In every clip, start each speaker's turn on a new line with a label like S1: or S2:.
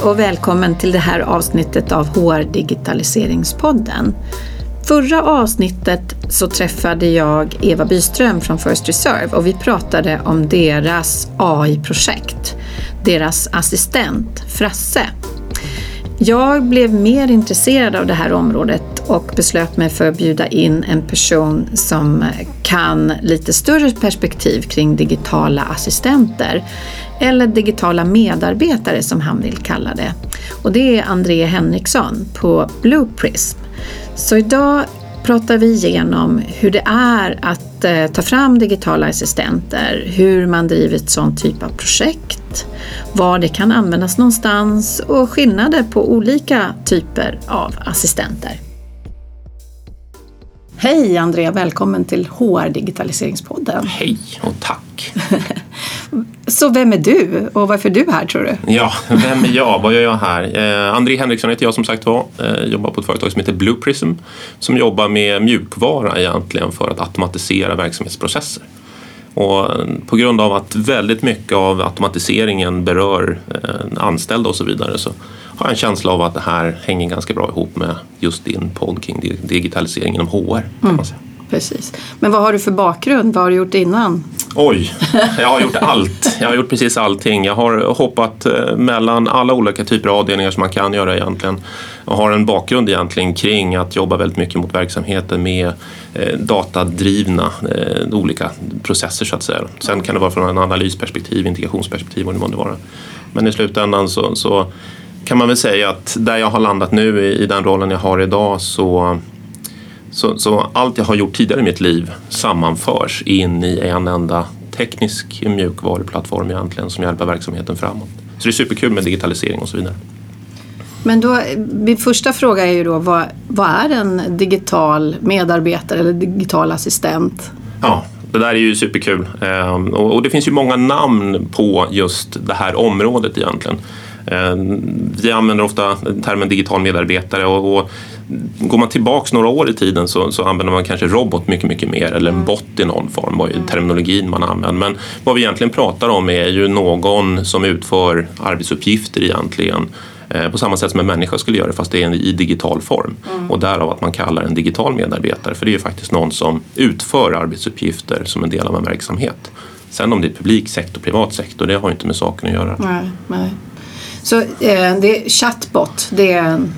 S1: Hej och välkommen till det här avsnittet av HR Digitaliseringspodden. Förra avsnittet så träffade jag Eva Byström från First Reserve och vi pratade om deras AI-projekt, deras assistent Frasse. Jag blev mer intresserad av det här området och beslöt mig för att bjuda in en person som kan lite större perspektiv kring digitala assistenter eller digitala medarbetare som han vill kalla det. Och det är André Henriksson på Blue Prism. Så idag pratar vi igenom hur det är att eh, ta fram digitala assistenter, hur man driver ett sådant typ av projekt, var det kan användas någonstans och skillnader på olika typer av assistenter. Hej Andrea, välkommen till HR Digitaliseringspodden.
S2: Hej och tack.
S1: Så vem är du och varför är du här tror du?
S2: Ja, vem är jag? Vad gör jag här? Eh, André Henriksson heter jag som sagt var. Eh, jobbar på ett företag som heter Blue Prism som jobbar med mjukvara egentligen för att automatisera verksamhetsprocesser. Och på grund av att väldigt mycket av automatiseringen berör eh, anställda och så vidare så har jag en känsla av att det här hänger ganska bra ihop med just din podd kring digitalisering inom HR. Kan man mm. säga.
S1: Precis. Men vad har du för bakgrund? Vad har du gjort innan?
S2: Oj, jag har gjort allt. Jag har gjort precis allting. Jag har hoppat eh, mellan alla olika typer av avdelningar som man kan göra egentligen. Jag har en bakgrund egentligen kring att jobba väldigt mycket mot verksamheter med eh, datadrivna eh, olika processer så att säga. Sen kan det vara från en analysperspektiv, integrationsperspektiv och det måste vara. Men i slutändan så, så kan man väl säga att där jag har landat nu i, i den rollen jag har idag så så, så, allt jag har gjort tidigare i mitt liv sammanförs in i en enda teknisk mjukvaruplattform egentligen som hjälper verksamheten framåt. Så det är superkul med digitalisering och så vidare.
S1: Men då, min första fråga är ju då vad, vad är en digital medarbetare eller digital assistent?
S2: Ja, det där är ju superkul ehm, och det finns ju många namn på just det här området egentligen. Ehm, vi använder ofta termen digital medarbetare och, går man tillbaks några år i tiden så, så, använder man kanske robot mycket, mycket mer eller en mm. bot i någon form var ju terminologin man använder. Men vad vi egentligen pratar om är ju någon som utför arbetsuppgifter egentligen eh, på samma sätt som en människa skulle göra fast det är i digital form. Mm. Och därav att man kallar en digital medarbetare för det är ju faktiskt någon som utför arbetsuppgifter som en del av en verksamhet. Sen om det är publik sektor, privat sektor, det har ju inte med saken att göra.
S1: Nej, nej. Så eh, det är chatbot, det är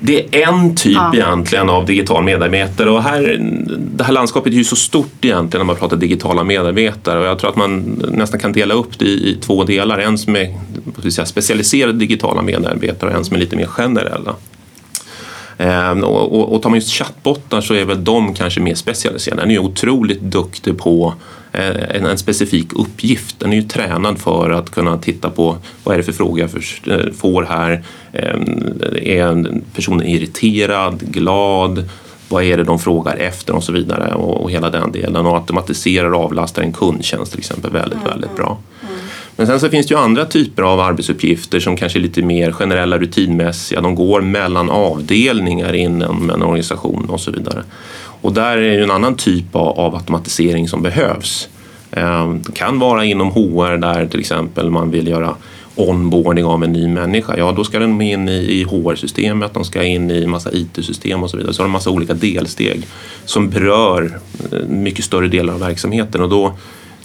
S2: det är en typ ja. egentligen av digital medarbetare och här, det här landskapet är ju så stort egentligen när man pratar digitala medarbetare och jag tror att man nästan kan dela upp det i, i två delar. En som är säga, specialiserade digitala medarbetare och en som är lite mer generella. Ehm, och, och, och tar man just chattbottar så är väl de kanske mer specialiserade. Den är ju otroligt duktig på en, en, specifik uppgift. Den är ju tränad för att kunna titta på vad är det för frågor jag för, får här. Eh, är personen irriterad, glad? Vad är det de frågar efter och så vidare och, och hela den delen och automatiserar och avlastar en kundtjänst till exempel väldigt, mm. väldigt bra. Mm. Men sen så finns det ju andra typer av arbetsuppgifter som kanske är lite mer generella, rutinmässiga. De går mellan avdelningar inom en organisation och så vidare. Och där är det en annan typ av automatisering som behövs. Eh, det kan vara inom HR där till exempel man vill göra onboarding av en ny människa. Ja, då ska den in i HR-systemet, de ska in i massa IT-system och så vidare. Så har de massa olika delsteg som berör eh, mycket större delar av verksamheten och då,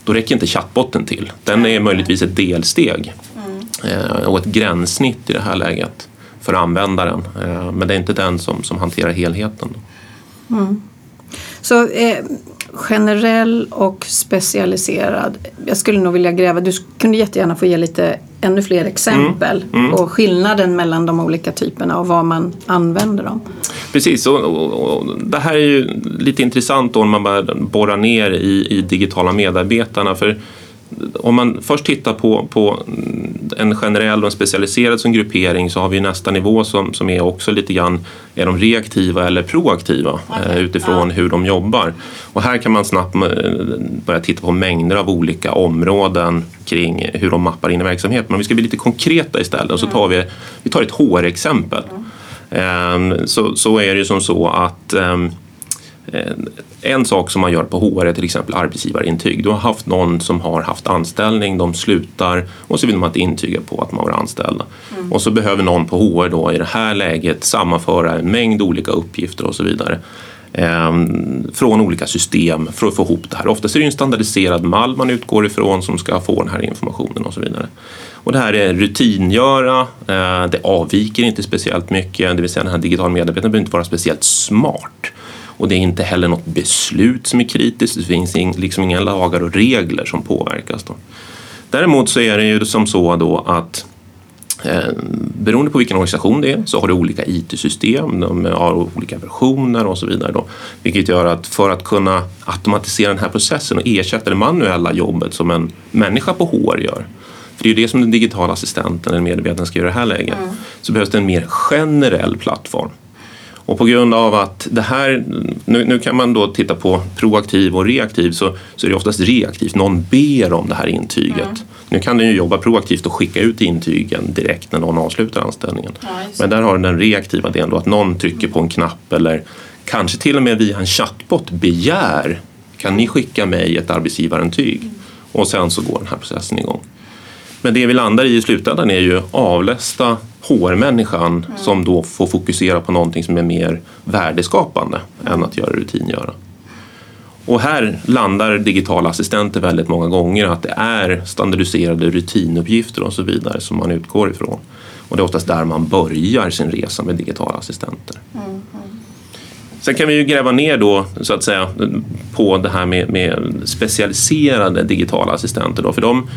S2: då räcker inte chattbotten till. Den är möjligtvis ett delsteg mm. och ett gränssnitt i det här läget för användaren. Men det är inte den som, som hanterar helheten. Mm.
S1: Så eh, generell och specialiserad. Jag skulle nog vilja gräva, du kunde jättegärna få ge lite ännu fler exempel mm, mm. på skillnaden mellan de olika typerna och vad man använder dem.
S2: Precis, och, och, och det här är ju lite intressant då när man börjar borra ner i, i digitala medarbetarna. För om man först tittar på, på en generell och en specialiserad som gruppering så har vi nästa nivå som, som är också lite grann, är de reaktiva eller proaktiva okay. eh, utifrån ja. hur de jobbar. Och här kan man snabbt eh, börja titta på mängder av olika områden kring hur de mappar in i verksamheten. Men vi ska bli lite konkreta istället och så tar vi, vi tar ett HR-exempel. Mm. Eh, så, så är det ju som så att eh, en sak som man gör på HR är till exempel arbetsgivarintyg. Du har haft någon som har haft anställning, de slutar och så vill man att intyga på att man var anställda. Mm. Och så behöver någon på HR då i det här läget sammanföra en mängd olika uppgifter och så vidare eh, från olika system för att få ihop det här. Oftast är det en standardiserad mall man utgår ifrån som ska få den här informationen och så vidare. Och det här är rutingöra, eh, det avviker inte speciellt mycket, det vill säga den här digitala medarbetaren behöver inte vara speciellt smart. Och det är inte heller något beslut som är kritiskt, det finns liksom inga lagar och regler som påverkas. Då. Däremot så är det ju som så då att eh, beroende på vilken organisation det är så har du olika IT-system, de har olika versioner och så vidare. Då, vilket gör att för att kunna automatisera den här processen och ersätta det manuella jobbet som en människa på HR gör för det är ju det som den digitala assistenten eller medarbetaren ska göra i det här läget. Mm. Så behövs det en mer generell plattform. Och på grund av att det här, nu, nu, kan man då titta på proaktiv och reaktiv så, så är det oftast reaktivt, någon ber om det här intyget. Mm. Nu kan den ju jobba proaktivt och skicka ut intygen direkt när någon avslutar anställningen. Ja, Men där har den reaktiva delen då att någon trycker på en knapp eller kanske till och med via en chattbot begär kan ni skicka mig ett arbetsgivarintyg? Mm. Och sen så går den här processen igång. Men det vi landar i i slutändan är ju avlästa HR-människan mm. som då får fokusera på någonting som är mer värdeskapande än att göra rutingöra. Och här landar digitala assistenter väldigt många gånger att det är standardiserade rutinuppgifter och så vidare som man utgår ifrån. Och det är oftast där man börjar sin resa med digitala assistenter. Mm. mm. Sen kan vi ju gräva ner då så att säga på det här med, med specialiserade digitala assistenter. Då, för de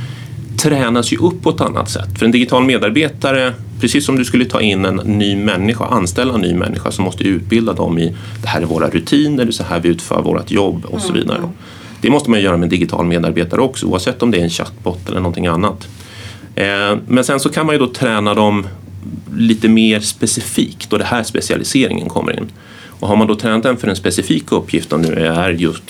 S2: tränas ju upp på ett annat sätt. För en digital medarbetare, precis som du skulle ta in en ny människa, anställa en ny människa, så måste du utbilda dem i det här är våra rutiner, det är så här vi utför vårt jobb och så vidare. Mm. Det måste man göra med en digital medarbetare också, oavsett om det är en chatbot eller någonting annat. Eh, men sen så kan man ju då träna dem lite mer specifikt och det här specialiseringen kommer in. Och har man då tränat den för en specifik uppgift, om nu är just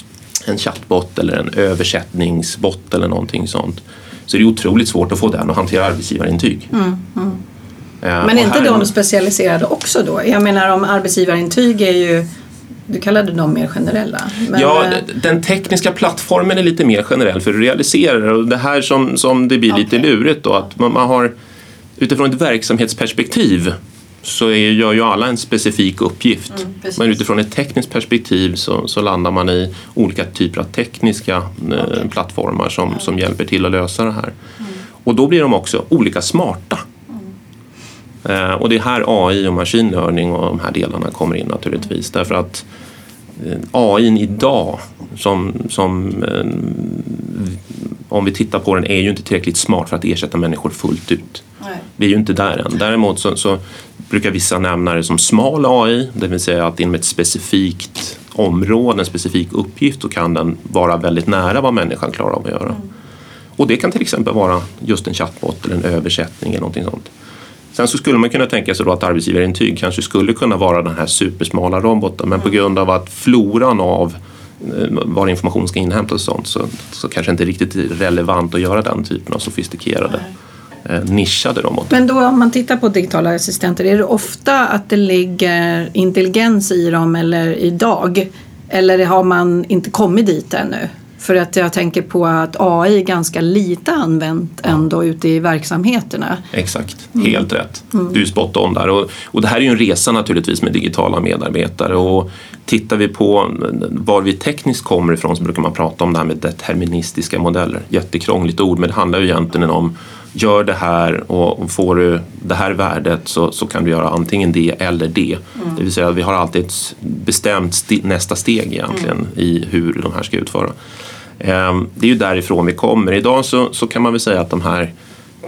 S2: en chatbot eller en översättningsbot eller någonting sånt, så är det otroligt svårt att få den att hantera arbetsgivarintyg. Mm, mm.
S1: Ja, Men är inte de specialiserade också då? Jag menar om arbetsgivarintyg är ju du kallade dem mer generella?
S2: Men... Ja, eh, den tekniska plattformen är lite mer generell för att realisera det och det här som, som det blir okay. lite lurigt då att man, man har utifrån ett verksamhetsperspektiv så är, gör ju alla en specifik uppgift. Mm, men utifrån ett tekniskt perspektiv så, så, landar man i olika typer av tekniska eh, okay. plattformar som, mm. som hjälper till att lösa det här. Mm. Och då blir de också olika smarta. Mm. Eh, och det är här AI och machine learning och de här delarna kommer in naturligtvis. Därför att eh, AI idag som, som om vi tittar på den är ju inte tillräckligt smart för att ersätta människor fullt ut. Nej. Vi är ju inte där än. Däremot så, så brukar vissa nämna det som smal AI, det vill säga att inom ett specifikt område, en specifik uppgift, så kan den vara väldigt nära vad människan klarar av att göra. Mm. Och det kan till exempel vara just en chatbot eller en översättning eller någonting sånt. Sen så skulle man kunna tänka sig då att arbetsgivarintyg kanske skulle kunna vara den här supersmala roboten men på mm. grund av att floran av eh, var information ska inhämtas och sånt så, så kanske inte riktigt relevant att göra den typen av sofistikerade Nej eh, nischade robotar.
S1: Men då om man tittar på digitala assistenter, är det ofta att det ligger intelligens i dem eller idag? Eller har man inte kommit dit ännu? För att jag tänker på att AI är ganska lite använt ändå ute i verksamheterna.
S2: Exakt, mm. helt rätt. Mm. Du är spot on där. Och, och det här är ju en resa naturligtvis med digitala medarbetare. Och tittar vi på var vi tekniskt kommer ifrån så brukar man prata om det här med deterministiska modeller. Jättekrångligt ord men det handlar ju egentligen om gör det här och får du det här värdet så, så kan du göra antingen det eller det. Mm. Det vill säga vi har alltid ett bestämt st nästa steg egentligen mm. i hur de här ska utföra. Ehm, det är ju därifrån vi kommer. Idag så, så kan man väl säga att de här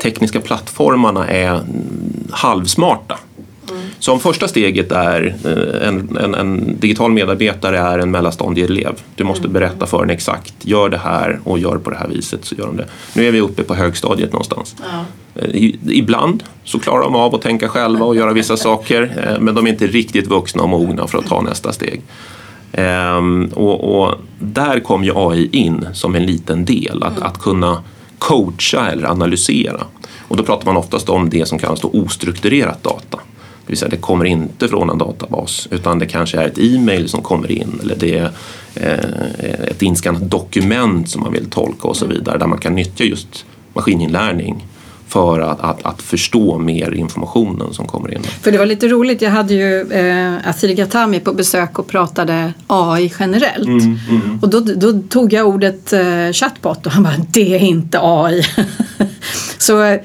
S2: tekniska plattformarna är halvsmarta. Så om första steget är eh, en, en, en digital medarbetare är en mellanstadieelev. Du måste mm. berätta för den exakt, gör det här och gör på det här viset så gör de det. Nu är vi uppe på högstadiet någonstans. Ja. Eh, ibland så klarar de av att tänka själva och göra vissa saker eh, men de är inte riktigt vuxna och mogna för att ta nästa steg. Ehm, och, och där kom ju AI in som en liten del, att, mm. att kunna coacha eller analysera. Och då pratar man oftast om det som kallas ostrukturerat data. Det vill säga det kommer inte från en databas utan det kanske är ett e-mail som kommer in eller det är eh, ett inskannat dokument som man vill tolka och så vidare där man kan nyttja just maskininlärning för att, att, att, förstå mer informationen som kommer in.
S1: För det var lite roligt, jag hade ju eh, Asiri Gatami på besök och pratade AI generellt. Mm, mm. Och då, då, tog jag ordet eh, chatbot och han bara, det är inte AI. så eh,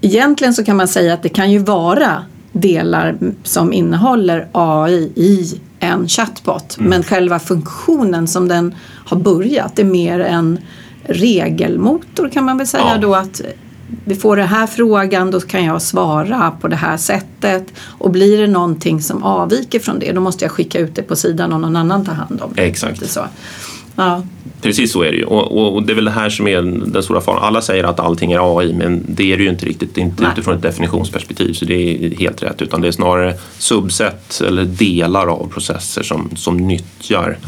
S1: egentligen så kan man säga att det kan ju vara delar som innehåller AI i en chatbot. Mm. Men själva funktionen som den har börjat är mer en regelmotor kan man väl säga ja. då att vi får den här frågan, då kan jag svara på det här sättet. Och blir det någonting som avviker från det, då måste jag skicka ut det på sidan och någon annan tar hand om det.
S2: Exakt.
S1: Så.
S2: Ja. Precis så är det ju. Och, och, det är väl det här som är den stora faran. Alla säger att allting är AI, men det är det ju inte riktigt. Inte Nej. utifrån ett definitionsperspektiv, så det är helt rätt. Utan det är snarare subset eller delar av processer som, som nyttjar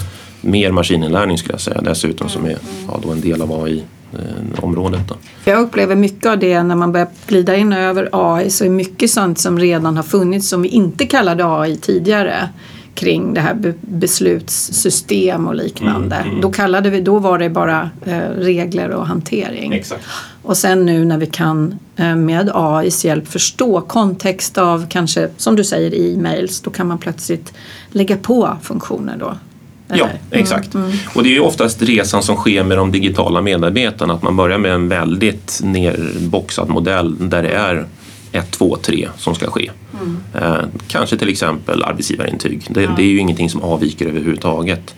S2: mer maskininlärning skulle jag säga. Dessutom som är ja, då en del av AI Eh, området. Då.
S1: Jag upplever mycket av det när man börjar glida in över AI så är mycket sånt som redan har funnits som vi inte kallade AI tidigare kring det här beslutssystem och liknande. Mm, mm. Då, kallade vi, då var det bara eh, regler och hantering.
S2: Exakt.
S1: Och sen nu när vi kan eh, med AIs hjälp förstå kontext av kanske som du säger e-mails då kan man plötsligt lägga på funktioner då
S2: eller? Ja, exakt. Mm, mm. Och det är ju oftast resan som sker med de digitala medarbetarna. Att man börjar med en väldigt nerboxad modell där det är 1, 2, 3 som ska ske. Mm. Eh, kanske till exempel arbetsgivarintyg. Det, ja. det, är ju ingenting som avviker överhuvudtaget.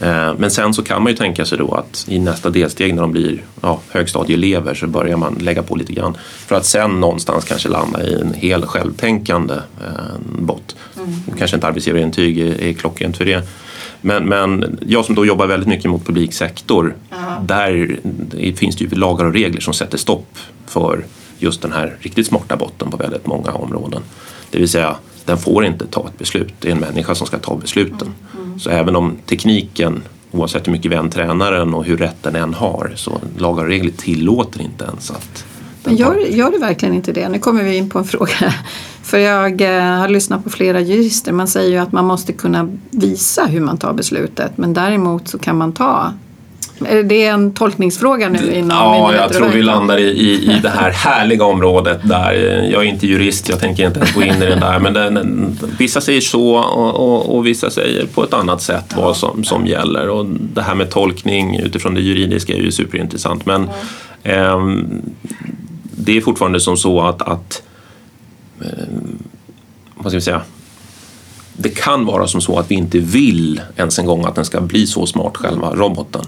S2: Eh, men sen så kan man ju tänka sig då att i nästa delsteg när de blir ja, högstadieelever så börjar man lägga på lite grann för att sen någonstans kanske landa i en hel självtänkande eh, bot. Mm. Kanske inte arbetsgivarintyg är, är klockrent för det men, men jag som då jobbar väldigt mycket mot publik sektor, Aha. där finns det ju lagar och regler som sätter stopp för just den här riktigt smarta botten på väldigt många områden. Det vill säga, den får inte ta ett beslut. Det är en människa som ska ta besluten. Mm. Mm. Så även om tekniken, oavsett hur mycket vi än tränar den och hur rätt den än har, så lagar och regler tillåter inte ens att
S1: men gör, gör det verkligen inte det? Nu kommer vi in på en fråga. För jag eh, har lyssnat på flera jurister. Man säger ju att man måste kunna visa hur man tar beslutet. Men däremot så kan man ta det är en tolkningsfråga nu inom
S2: Ja, jag tror vi landar i, i, i det här härliga området där jag är inte jurist, jag tänker inte ens gå in i det där. Men den, vissa säger så och, och, och, vissa säger på ett annat sätt ja. vad som, som gäller. Och det här med tolkning utifrån det juridiska är ju superintressant. Men ja. eh, det är fortfarande som så att, att eh, vad ska vi säga, det kan vara som så att vi inte vill ens en gång att den ska bli så smart själva roboten.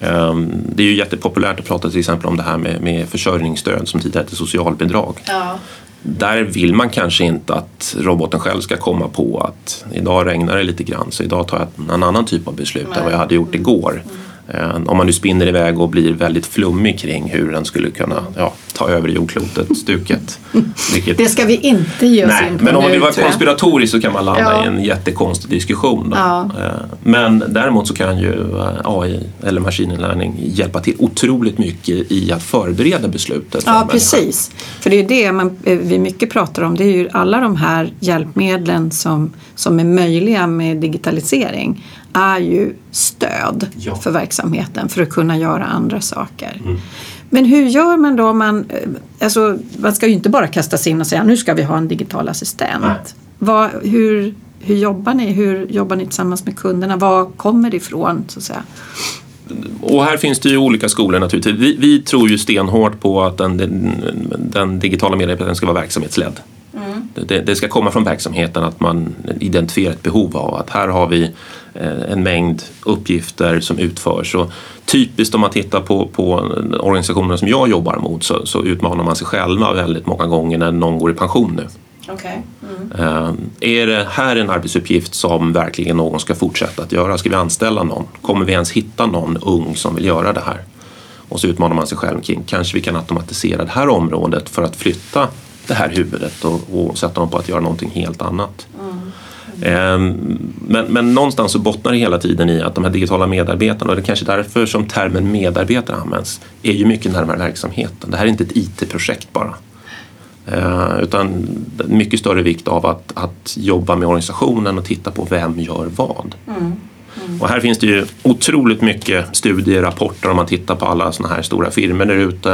S2: Ehm, det är ju jättepopulärt att prata till exempel om det här med, med försörjningsstöd som tidigare hette socialbidrag. Ja. Där vill man kanske inte att roboten själv ska komma på att idag regnar det lite grann så idag tar jag en annan typ av beslut än vad jag hade gjort igår. Mm. Eh, om man nu spinner iväg och blir väldigt flummig kring hur den skulle kunna ja, ta över jordklotet-stuket.
S1: Vilket... Det ska vi inte ge oss
S2: in på Men om man vill vara konspiratorisk så kan man landa ja. i en jättekonstig diskussion. Ja. Eh, men däremot så kan ju eh, AI eller maskininlärning hjälpa till otroligt mycket i att förbereda beslutet.
S1: Ja, precis. För det är det man, vi mycket pratar om. Det är ju alla de här hjälpmedlen som, som är möjliga med digitalisering är ju stöd ja. för verksamheten för att kunna göra andra saker. Mm. Men hur gör man då? Man, eh, alltså, man ska ju inte bara kasta sig in och säga nu ska vi ha en digital assistent. Vad, hur, hur jobbar ni? Hur jobbar ni tillsammans med kunderna? Var kommer det ifrån? Så att säga?
S2: Och här finns det ju olika skolor naturligtvis. Vi, vi tror ju stenhårt på att den, den, den digitala medarbetaren ska vara verksamhetsledd. Mm. Det, det, ska komma från verksamheten att man identifierar ett behov av att här har vi eh, en mängd uppgifter som utförs. Och typiskt om man tittar på, på organisationerna som jag jobbar mot så, så, utmanar man sig själva väldigt många gånger när någon går i pension nu.
S1: Okay. Mm.
S2: Eh, är det här en arbetsuppgift som verkligen någon ska fortsätta att göra? Ska vi anställa någon? Kommer vi ens hitta någon ung som vill göra det här? Och så utmanar man sig själv kring, kanske vi kan automatisera det här området för att flytta det här huvudet och, och sätta dem på att göra någonting helt annat. Mm. Men, men någonstans så bottnar det hela tiden i att de här digitala medarbetarna, och det är kanske därför som termen medarbetare används, är ju mycket närmare verksamheten. Det här är inte ett IT-projekt bara. Ehm, utan mycket större vikt av att, att jobba med organisationen och titta på vem gör vad. Mm. Mm. Och här finns det ju otroligt mycket studierapporter om man tittar på alla sådana här stora firmor där ute.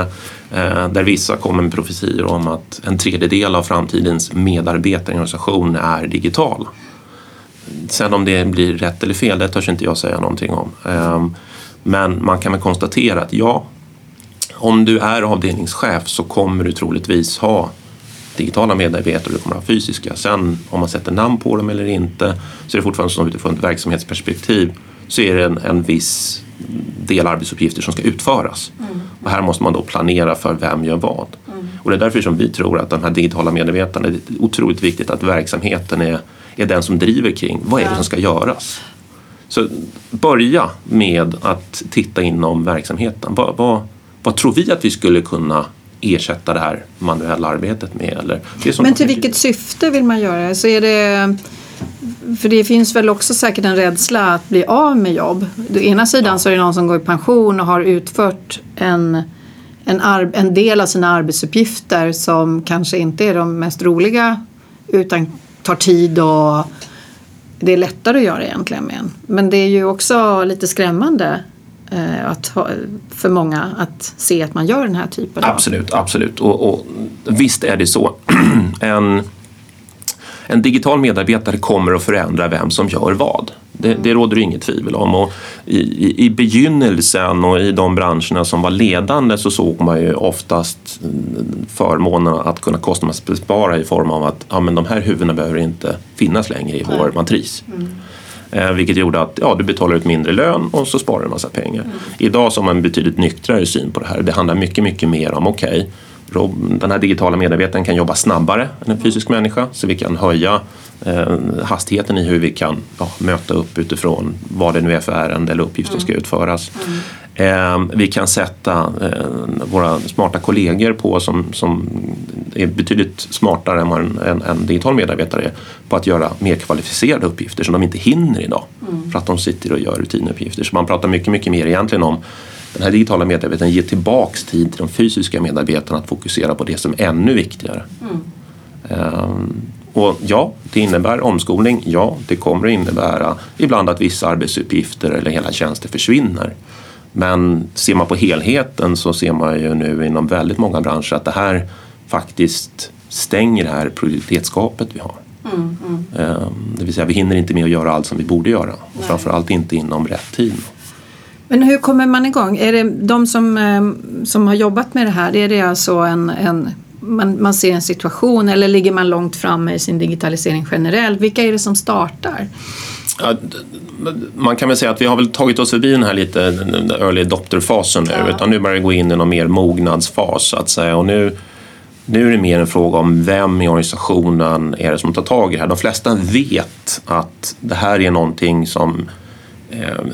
S2: Eh, där vissa kommer med profetior om att en tredjedel av framtidens medarbetare i en organisation är digital. Sen om det blir rätt eller fel, det törs inte jag säga någonting om. Ehm, men man kan väl konstatera att ja, om du är avdelningschef så kommer du troligtvis ha digitala medarbetare och du kommer ha fysiska. Sen om man sätter namn på dem eller inte så är det fortfarande så utifrån ett verksamhetsperspektiv så är det en, en viss del arbetsuppgifter som ska utföras. Mm. Och här måste man då planera för vem gör vad. Mm. Och det är därför som vi tror att de här digitala medarbetarna, det är otroligt viktigt att verksamheten är, är den som driver kring vad är det som ska göras. Så börja med att titta inom verksamheten. Vad, vad, vad tror vi att vi skulle kunna ersätta det här manuella arbetet med? Eller
S1: det Men till vilket syfte vill man göra? Så är det för det finns väl också säkert en rädsla att bli av med jobb. Å ena sidan ja. så är det någon som går i pension och har utfört en, en, en del av sina arbetsuppgifter som kanske inte är de mest roliga utan tar tid och det är lättare att göra egentligen med en. Men det är ju också lite skrämmande att ha, för många att se att man gör den här typen
S2: av... Absolut, absolut. Och, och visst är det så. en, en digital medarbetare kommer att förändra vem som gör vad. Det, det råder inget tvivel om. Och i, i, I begynnelsen och i de branscherna som var ledande så såg man ju oftast förmånen att kunna kostnadsbespara i form av att ja, men de här huvudena behöver inte finnas längre i vår matris. Mm. Eh, vilket gjorde att ja, du betalar ut mindre lön och så sparar du en massa pengar. Mm. Idag så har man en betydligt nyktrare syn på det här. Det handlar mycket, mycket mer om okej, okay, den här digitala medarbetaren kan jobba snabbare än en fysisk människa så vi kan höja eh, hastigheten i hur vi kan ja, möta upp utifrån vad det nu är för ärende eller uppgift som ska mm. utföras. Mm. Eh, vi kan sätta eh, våra smarta kollegor på som, som är betydligt smartare än vad en, en, en, digital medarbetare är på att göra mer kvalificerade uppgifter som de inte hinner idag mm. för att de sitter och gör rutinuppgifter. Så man pratar mycket, mycket mer egentligen om den här digitala medarbetaren ger tillbaks tid till de fysiska medarbetarna att fokusera på det som är ännu viktigare. Mm. Um, och ja, det innebär omskolning. Ja, det kommer att innebära ibland att vissa arbetsuppgifter eller hela tjänster försvinner. Men ser man på helheten så ser man ju nu inom väldigt många branscher att det här faktiskt stänger det här produktivitetsgapet vi har. Mm, mm. Ehm, det vill säga vi hinner inte med att göra allt som vi borde göra och framförallt inte inom rätt tid.
S1: Men hur kommer man igång? Är det de som, ehm, som har jobbat med det här, är det alltså en, en man, man ser en situation eller ligger man långt framme i sin digitalisering generellt? Vilka är det som startar?
S2: Ja, man kan väl säga att vi har väl tagit oss förbi den här lite early adopter-fasen nu ja. utan nu börjar vi gå in i någon mer mognadsfas så att säga. Och nu, nu är det mer en fråga om vem i organisationen är det som tar tag i det här. De flesta vet att det här är någonting som eh,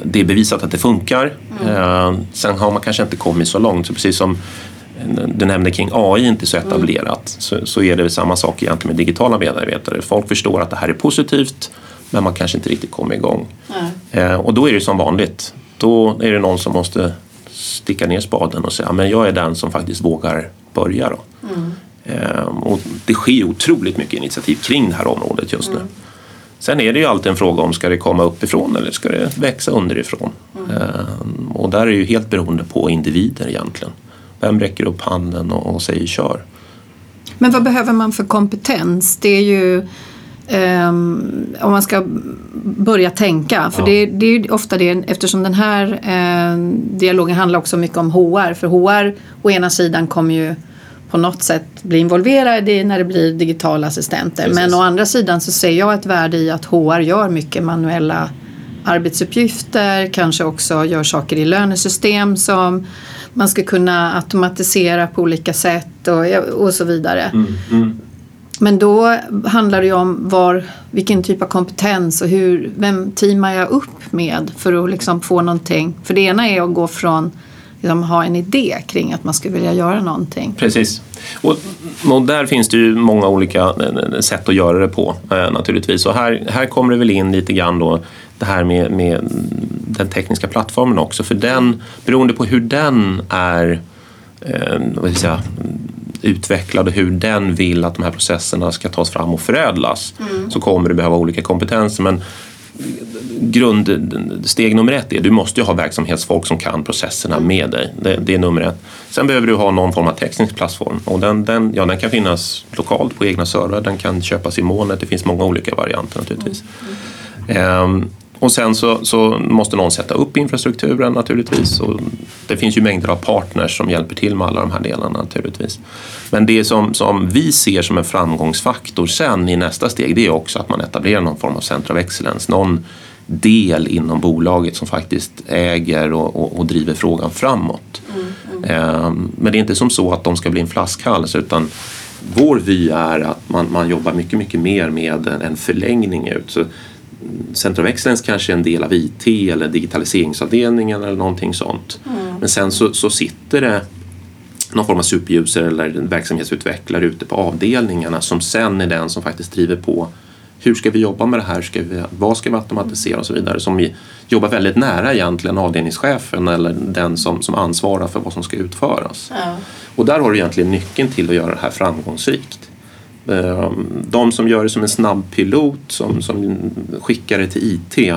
S2: det är bevisat att det funkar. Mm. Eh, sen har man kanske inte kommit så långt. Så precis som du nämnde kring AI inte så etablerat mm. så, så är det samma sak egentligen med digitala medarbetare. Folk förstår att det här är positivt men man kanske inte riktigt kommer igång. Eh, och då är det som vanligt. Då är det någon som måste sticka ner spaden och säga men jag är den som faktiskt vågar börja. Då. Mm. Eh, och det sker otroligt mycket initiativ kring det här området just mm. nu. Sen är det ju alltid en fråga om ska det komma uppifrån eller ska det växa underifrån? Mm. Eh, och där är det ju helt beroende på individer egentligen. Vem räcker upp handen och, säger kör?
S1: Men vad behöver man för kompetens? Det är ju Um, om man ska börja tänka. För ja. det, det, är ofta det eftersom den här uh, dialogen handlar också mycket om HR. För HR å ena sidan kommer ju på något sätt bli involverade när det blir digitala assistenter. Precis. Men å andra sidan så ser jag ett värde i att HR gör mycket manuella arbetsuppgifter, kanske också gör saker i lönesystem som man ska kunna automatisera på olika sätt och, och så vidare. Mm, mm. Men då handlar det ju om var, vilken typ av kompetens och hur, vem teamar jag upp med för att liksom få någonting. För det ena är att gå från liksom, ha en idé kring att man skulle vilja göra någonting.
S2: Precis. Och, och, där finns det ju många olika eh, sätt att göra det på eh, naturligtvis. Och här, här kommer det väl in lite grann då det här med, med den tekniska plattformen också. För den, beroende på hur den är eh, säga, utvecklad och hur den vill att de här processerna ska tas fram och förädlas mm. så kommer du behöva olika kompetenser. Men grundsteg nummer ett är du måste ju ha verksamhetsfolk som kan processerna med dig. Det, det, är nummer ett. Sen behöver du ha någon form av teknisk plattform och den, den, ja, den kan finnas lokalt på egna servrar, den kan köpas i molnet, det finns många olika varianter naturligtvis. Mm. Um, och sen så, så, måste någon sätta upp infrastrukturen naturligtvis. Och det finns ju mängder av partners som hjälper till med alla de här delarna naturligtvis. Men det som, som vi ser som en framgångsfaktor sen i nästa steg det är också att man etablerar någon form av center of excellence. Någon del inom bolaget som faktiskt äger och, och, och driver frågan framåt. Mm, mm. Ehm, men det är inte som så att de ska bli en flaskhals utan vår vy är att man, man jobbar mycket, mycket mer med en, en förlängning ut. Så Center of Excellence kanske är en del av IT eller digitaliseringsavdelningen eller någonting sånt. Mm. Men sen så, så sitter det någon form av superuser eller verksamhetsutvecklare ute på avdelningarna som sen är den som faktiskt driver på hur ska vi jobba med det här, ska vi, vad ska vi automatisera och så vidare. Som jobbar väldigt nära egentligen avdelningschefen eller den som, som ansvarar för vad som ska utföras. Ja. Och där har du egentligen nyckeln till att göra det här framgångsrikt. Ehm, de som gör det som en snabb pilot som, som skickar det till IT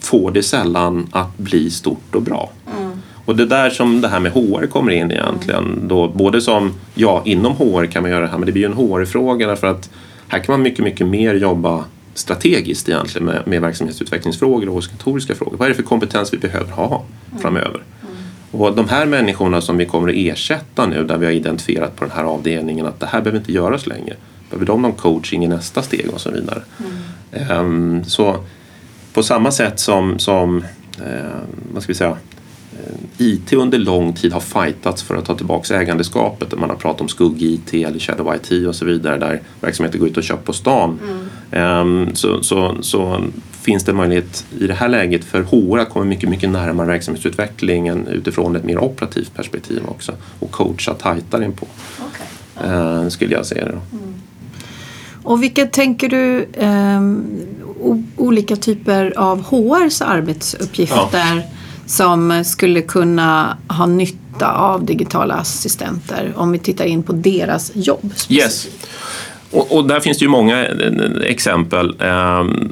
S2: får det sällan att bli stort och bra. Mm. Och det är där som det här med HR kommer in egentligen. Mm. Då, både som, ja inom HR kan man göra det här men det blir ju en HR-fråga därför att här kan man mycket, mycket mer jobba strategiskt egentligen med, med verksamhetsutvecklingsfrågor och organisatoriska frågor. Vad är det för kompetens vi behöver ha mm. framöver? Mm. Och de här människorna som vi kommer att ersätta nu där vi har identifierat på den här avdelningen att det här behöver inte göras längre Behöver de någon coaching i nästa steg och så vidare. Mm. Um, så på samma sätt som, som uh, vad ska vi säga, uh, IT under lång tid har fightats för att ta tillbaka ägandeskapet. Man har pratat om skugg-IT eller shadow IT och så vidare där verksamheter går ut och köper på stan. Mm. Um, så, så, så finns det möjlighet i det här läget för HR att komma mycket, mycket närmare verksamhetsutvecklingen utifrån ett mer operativt perspektiv också och coacha tajtare inpå. Okay. Uh, skulle jag säga det. Då. Mm.
S1: Och vilka tänker du eh, olika typer av HRs arbetsuppgifter ja. som skulle kunna ha nytta av digitala assistenter om vi tittar in på deras jobb?
S2: Yes. Och, och, där finns det ju många eh, exempel. Eh,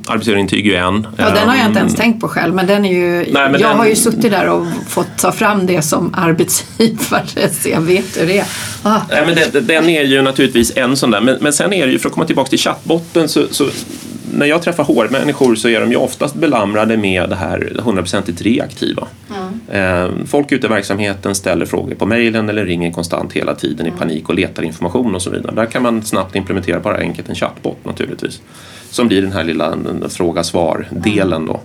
S2: arbetsgivarintyg är ju en.
S1: Ja, den har jag inte ens ehm, tänkt på själv men den är ju, nej, jag den, har ju suttit där och fått ta fram det som arbetsgivare så jag vet hur det är.
S2: Ah. Nej, men den, den, är ju naturligtvis en sån där men, men sen är det ju, för att komma tillbaka till chattbotten så, så när jag träffar HR-människor så är de ju oftast belamrade med det här 100% reaktiva. Mm. Folk ute i verksamheten ställer frågor på mejlen eller ringer konstant hela tiden i panik och letar information och så vidare. Där kan man snabbt implementera bara enkelt en chattbot naturligtvis. Som blir den här lilla fråga-svar-delen då.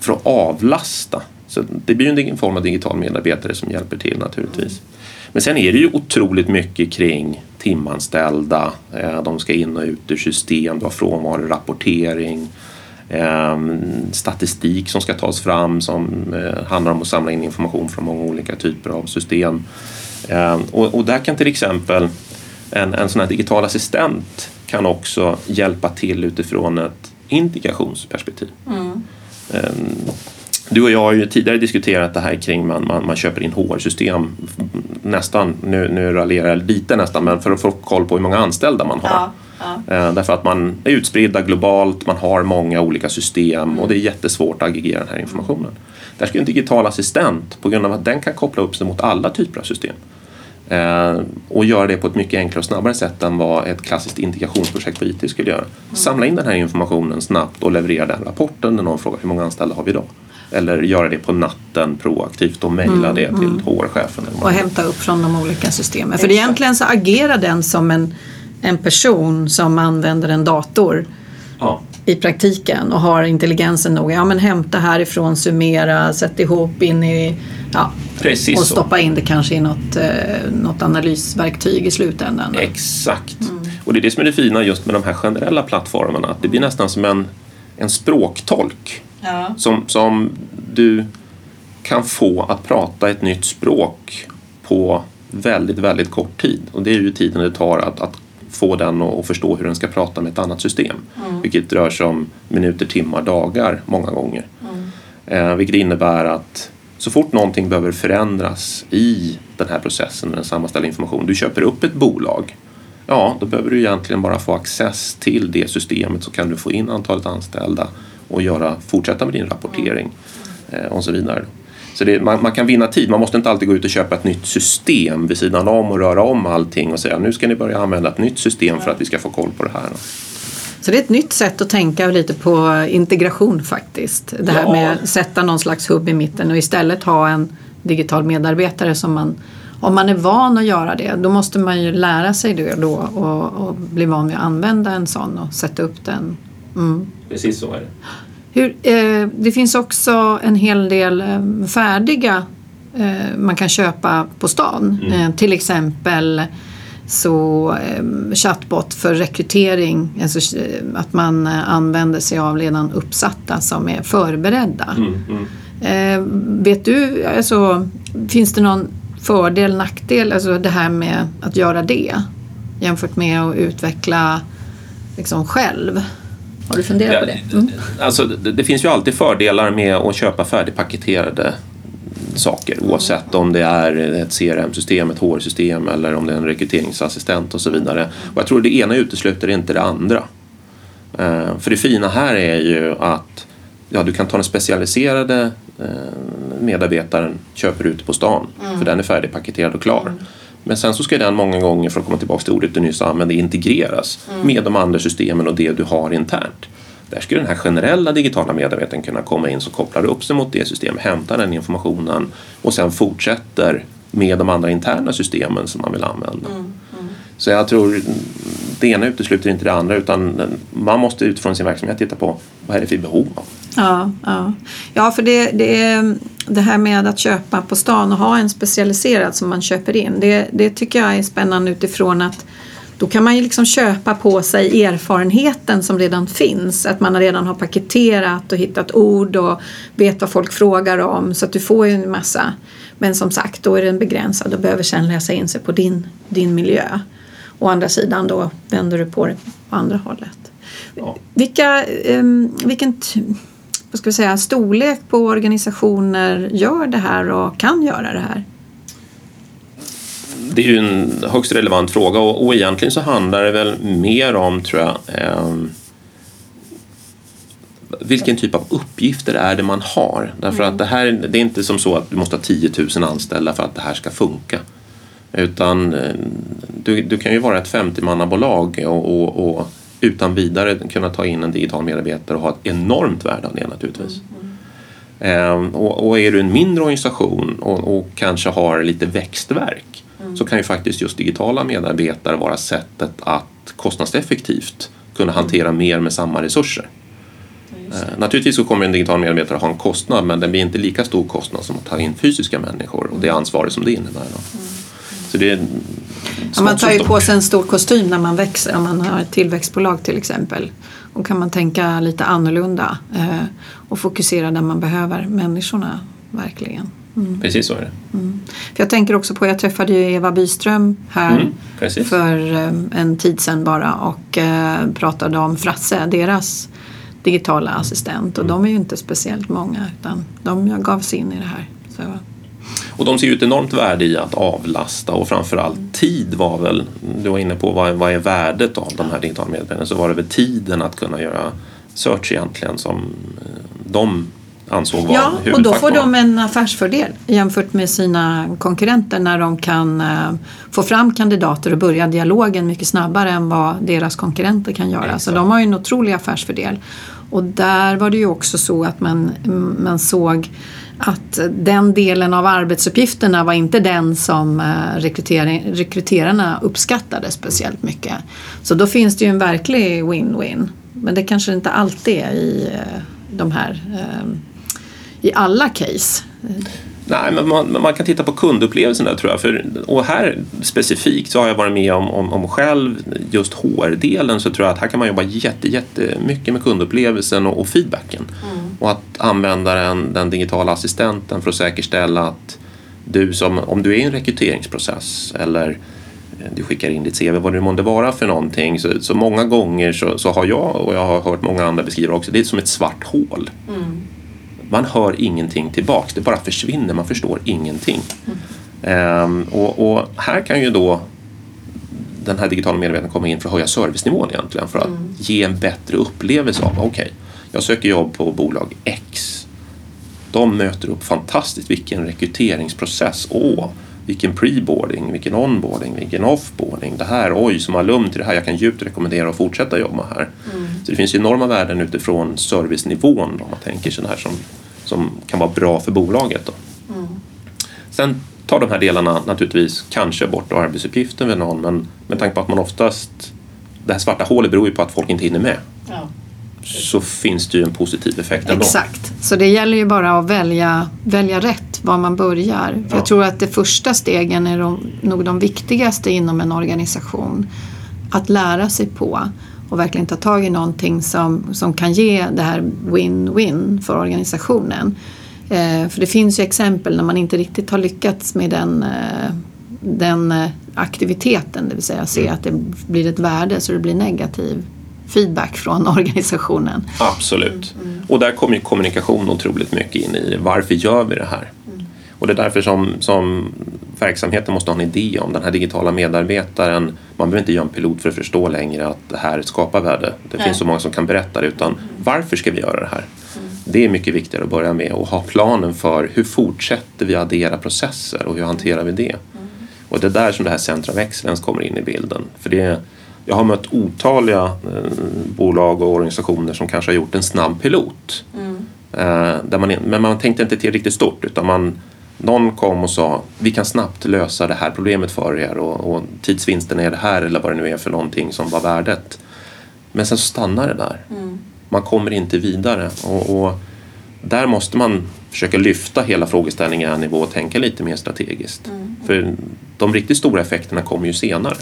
S2: För att avlasta. Så det blir ju en form av digital medarbetare som hjälper till naturligtvis. Men sen är det ju otroligt mycket kring timanställda, eh, de ska in och ut ur system, du har frånvarorapportering, ehm, statistik som ska tas fram som eh, handlar om att samla in information från många olika typer av system. Ehm, och, där kan till exempel en, en sån här digital assistent kan också hjälpa till utifrån ett integrationsperspektiv. Mm. Du och jag har ju tidigare diskuterat det här kring man, man, man köper in HR-system nästan, nu, nu raljerar jag lite nästan, men för att få koll på hur många anställda man har. Ja, ja. Eh, därför att man är utspridda globalt, man har många olika system mm. och det är jättesvårt att aggregera den här informationen. Där ska en digital assistent, på grund av att den kan koppla upp sig mot alla typer av system, eh, och göra det på ett mycket enklare och snabbare sätt än vad ett klassiskt integrationsprojekt på IT skulle göra. Mm. Samla in den här informationen snabbt och leverera den rapporten när någon frågar hur många anställda har vi idag? Eller göra det på natten proaktivt och mejla mm, det till mm. HR-chefen.
S1: Och hämta upp från de olika systemen. För egentligen så agerar den som en, en person som använder en dator ja. i praktiken och har intelligensen nog. Ja men hämta härifrån, summera, sätt ihop in i Ja, Precis och stoppa in det kanske i något, eh, något analysverktyg i slutändan.
S2: Exakt. Mm. Och det är det som är det fina just med de här generella plattformarna. Att det blir nästan som en, en språktolk Ja. Som, som du kan få att prata ett nytt språk på väldigt, väldigt kort tid. Och det är ju tiden det tar att, att få den att förstå hur den ska prata med ett annat system. Mm. Vilket rör sig om minuter, timmar, dagar många gånger. Mm. Eh, vilket innebär att Så fort någonting behöver förändras i den här processen, den sammanställda information, du köper upp ett bolag, ja då behöver du egentligen bara få access till det systemet så kan du få in antalet anställda och göra, fortsätta med din rapportering eh, och så vidare. Så det, man, man, kan vinna tid, man måste inte alltid gå ut och köpa ett nytt system vid sidan om och röra om allting och säga nu ska ni börja använda ett nytt system för att vi ska få koll på det här.
S1: Så det är ett nytt sätt att tänka lite på integration faktiskt. Det här ja. med att sätta någon slags hubb i mitten och istället ha en digital medarbetare som man om man är van att göra det då måste man ju lära sig det då och, och bli van vid att använda en sån och sätta upp den.
S2: Mm. Precis så är det.
S1: Hur, eh, det finns också en hel del eh, färdiga eh, man kan köpa på stan. Mm. Eh, till exempel så eh, chatbot för rekrytering, alltså eh, att man använder sig av redan uppsatta som är förberedda. Mm, mm. vet du, alltså, finns det någon fördel, nackdel, alltså det här med att göra det jämfört med att utveckla liksom själv? Har du funderat på det? Mm.
S2: Alltså, det, det, finns ju alltid fördelar med att köpa färdigpaketerade saker oavsett om det är ett CRM-system, ett HR-system eller om det är en rekryteringsassistent och så vidare. Och jag tror det ena utesluter inte det andra. Eh, för det fina här är ju att ja, du kan ta den specialiserade eh, medarbetaren, köper ut på stan, mm. för den är färdigpaketerad och klar. Mm. Men sen så ska den många gånger, för att komma tillbaka till ordet du nyss använde, integreras mm. med de andra systemen och det du har internt. Där skulle den här generella digitala medarbetaren kunna komma in som kopplar upp sig mot det systemet, hämtar den informationen och sen fortsätter med de andra interna systemen som man vill använda. Mm, mm. Så jag tror det ena utesluter inte det andra utan man måste utifrån sin verksamhet titta på vad är det för behov av.
S1: Ja, ja. ja för det, det, är, det här med att köpa på stan och ha en specialiserad som man köper in det, det tycker jag är spännande utifrån att då kan man ju liksom köpa på sig erfarenheten som redan finns. Att man redan har paketerat och hittat ord och vet vad folk frågar om. Så att du får ju en massa. Men som sagt, då är den begränsad och behöver sen läsa in sig på din, din miljö. Å andra sidan då vänder du på det på andra hållet. Ja. Vilka, um, vilken vad ska vi säga, storlek på organisationer gör det här och kan göra det här?
S2: det är ju en högst relevant fråga och, och egentligen så handlar det väl mer om, tror jag, eh, vilken typ av uppgifter är det man har? Därför mm. att det här det är inte som så att du måste ha 10 000 anställda för att det här ska funka. Utan eh, du, du kan ju vara ett 50-mannabolag och, och, och, utan vidare kunna ta in en digital medarbetare och ha ett enormt värde av det naturligtvis. Mm. Eh, och, och, är du en mindre organisation och, kanske har lite växtverk mm. så kan ju faktiskt just digitala medarbetare vara sättet att kostnadseffektivt kunna hantera mm. mer med samma resurser. Eh, naturligtvis så kommer en digital medarbetare ha en kostnad men den blir inte lika stor kostnad som att ta in fysiska människor och det mm. ansvaret som det innebär. Då. Så det
S1: ja, man tar ju på sig en stor kostym när man växer, om man har ett tillväxtbolag till exempel. Och kan man tänka lite annorlunda eh, och fokusera där man behöver människorna verkligen.
S2: Mm. Precis så är det.
S1: Mm. För jag tänker också på, jag träffade ju Eva Byström här mm, för um, en tid sedan bara och uh, pratade om Frasse, deras digitala assistent och de är ju inte speciellt många utan de gav sig in i det här. Så.
S2: Och de ser ju ett enormt värde i att avlasta och framförallt tid var väl, du var inne på vad, vad är värdet av de här digitala meddelandena, så var det väl tiden att kunna göra search egentligen som eh, de ansåg var
S1: Ja, och då får de en affärsfördel jämfört med sina konkurrenter när de kan uh, få fram kandidater och börja dialogen mycket snabbare än vad deras konkurrenter kan göra. Exakt. Så de har ju en otrolig affärsfördel. Och där var det ju också så att man, man såg att den delen av arbetsuppgifterna var inte den som eh, rekryterarna uppskattade speciellt mycket. Så då finns det ju en verklig win-win. Men det kanske inte alltid är i eh, de här i alla case?
S2: Nej, men man, man, kan titta på kundupplevelsen där tror jag. För, och här specifikt så har jag varit med om, om, om själv just HR-delen så tror jag att här kan man jobba jätte, jättemycket med kundupplevelsen och, och feedbacken. Mm. Och att använda den, den digitala assistenten för att säkerställa att du som, om du är i en rekryteringsprocess eller eh, du skickar in ditt CV, vad det månde vara för någonting. Så, så många gånger så, så, har jag och jag har hört många andra beskriva också, det är som ett svart hål. Mm man hör ingenting tillbaks. Det bara försvinner, man förstår ingenting. Mm. och, och, här kan ju då den här digitala medvetenheten komma in för att höja servicenivån egentligen. För att mm. ge en bättre upplevelse av, okej, okay, jag söker jobb på bolag X. De möter upp fantastiskt, vilken rekryteringsprocess. Åh, vilken preboarding, vilken onboarding, vilken offboarding. Det här, oj, som alum till det här, jag kan djupt rekommendera att fortsätta jobba här. Mm. Så det finns enorma värden utifrån servicenivån om man tänker sig här som, som kan vara bra för bolaget. Då. Mm. Sen tar de här delarna naturligtvis kanske bort arbetsuppgiften med någon men med tanke på att man oftast det här svarta hålet beror ju på att folk inte hinner med. Ja. Så finns det ju en positiv effekt ändå.
S1: Exakt, så det gäller ju bara att välja, välja rätt var man börjar. För ja. Jag tror att de första stegen är de, nog de viktigaste inom en organisation. Att lära sig på och verkligen ta tag i någonting som, som kan ge det här win-win för organisationen. Eh, för det finns ju exempel när man inte riktigt har lyckats med den, eh, den eh, aktiviteten, det vill säga se mm. att det blir ett värde så det blir negativ feedback från organisationen.
S2: Absolut. Mm. Och där kommer ju kommunikation otroligt mycket in i varför gör vi det här? Mm. Och det är därför som, som verksamheten måste ha en idé om den här digitala medarbetaren. Man behöver inte göra en pilot för att förstå längre att det här skapar värde. Det Nej. finns så många som kan berätta det utan varför ska vi göra det här? Det är mycket viktigare att börja med och ha planen för hur fortsätter vi addera processer och hur hanterar vi det? Och det är där som det här Center of Excellence kommer in i bilden. För det, jag har mött otaliga eh, bolag och organisationer som kanske har gjort en snabb pilot. Mm. Eh, där man, men man tänkte inte till riktigt stort utan man, någon kom och sa vi kan snabbt lösa det här problemet för er och, och tidsvinsten är det här eller vad det nu är för någonting som var värdet. Men sen stannar det där. Mm man kommer inte vidare. Och, och, där måste man försöka lyfta hela frågeställningen en nivå och tänka lite mer strategiskt. Mm. För de riktigt stora effekterna kommer ju senare.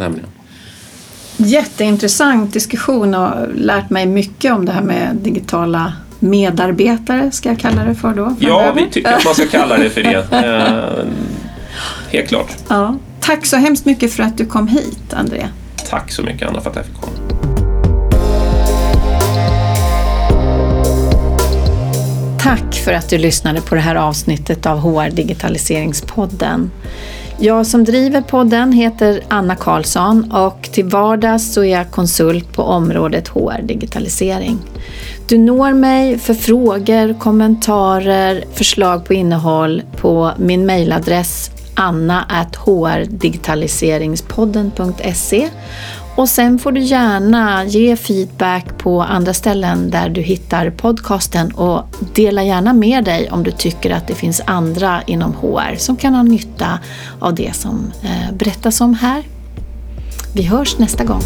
S2: Nämligen.
S1: Jätteintressant diskussion och lärt mig mycket om det här med digitala medarbetare, ska jag kalla det för då?
S2: Ja, vi tycker att man ska kalla det för det. Eh, helt klart.
S1: Ja. Tack så hemskt mycket för att du kom hit, André.
S2: Tack så mycket, Anna, för att jag fick komma.
S1: Tack för att du lyssnade på det här avsnittet av HR Digitaliseringspodden. Jag som driver podden heter Anna Karlsson och till vardags så är jag konsult på området HR Digitalisering. Du når mig för frågor, kommentarer, förslag på innehåll på min mejladress anna.hrdigitaliseringspodden.se och sen får du gärna ge feedback på andra ställen där du hittar podcasten och dela gärna med dig om du tycker att det finns andra inom HR som kan ha nytta av det som eh, berättas om här. Vi hörs nästa gång.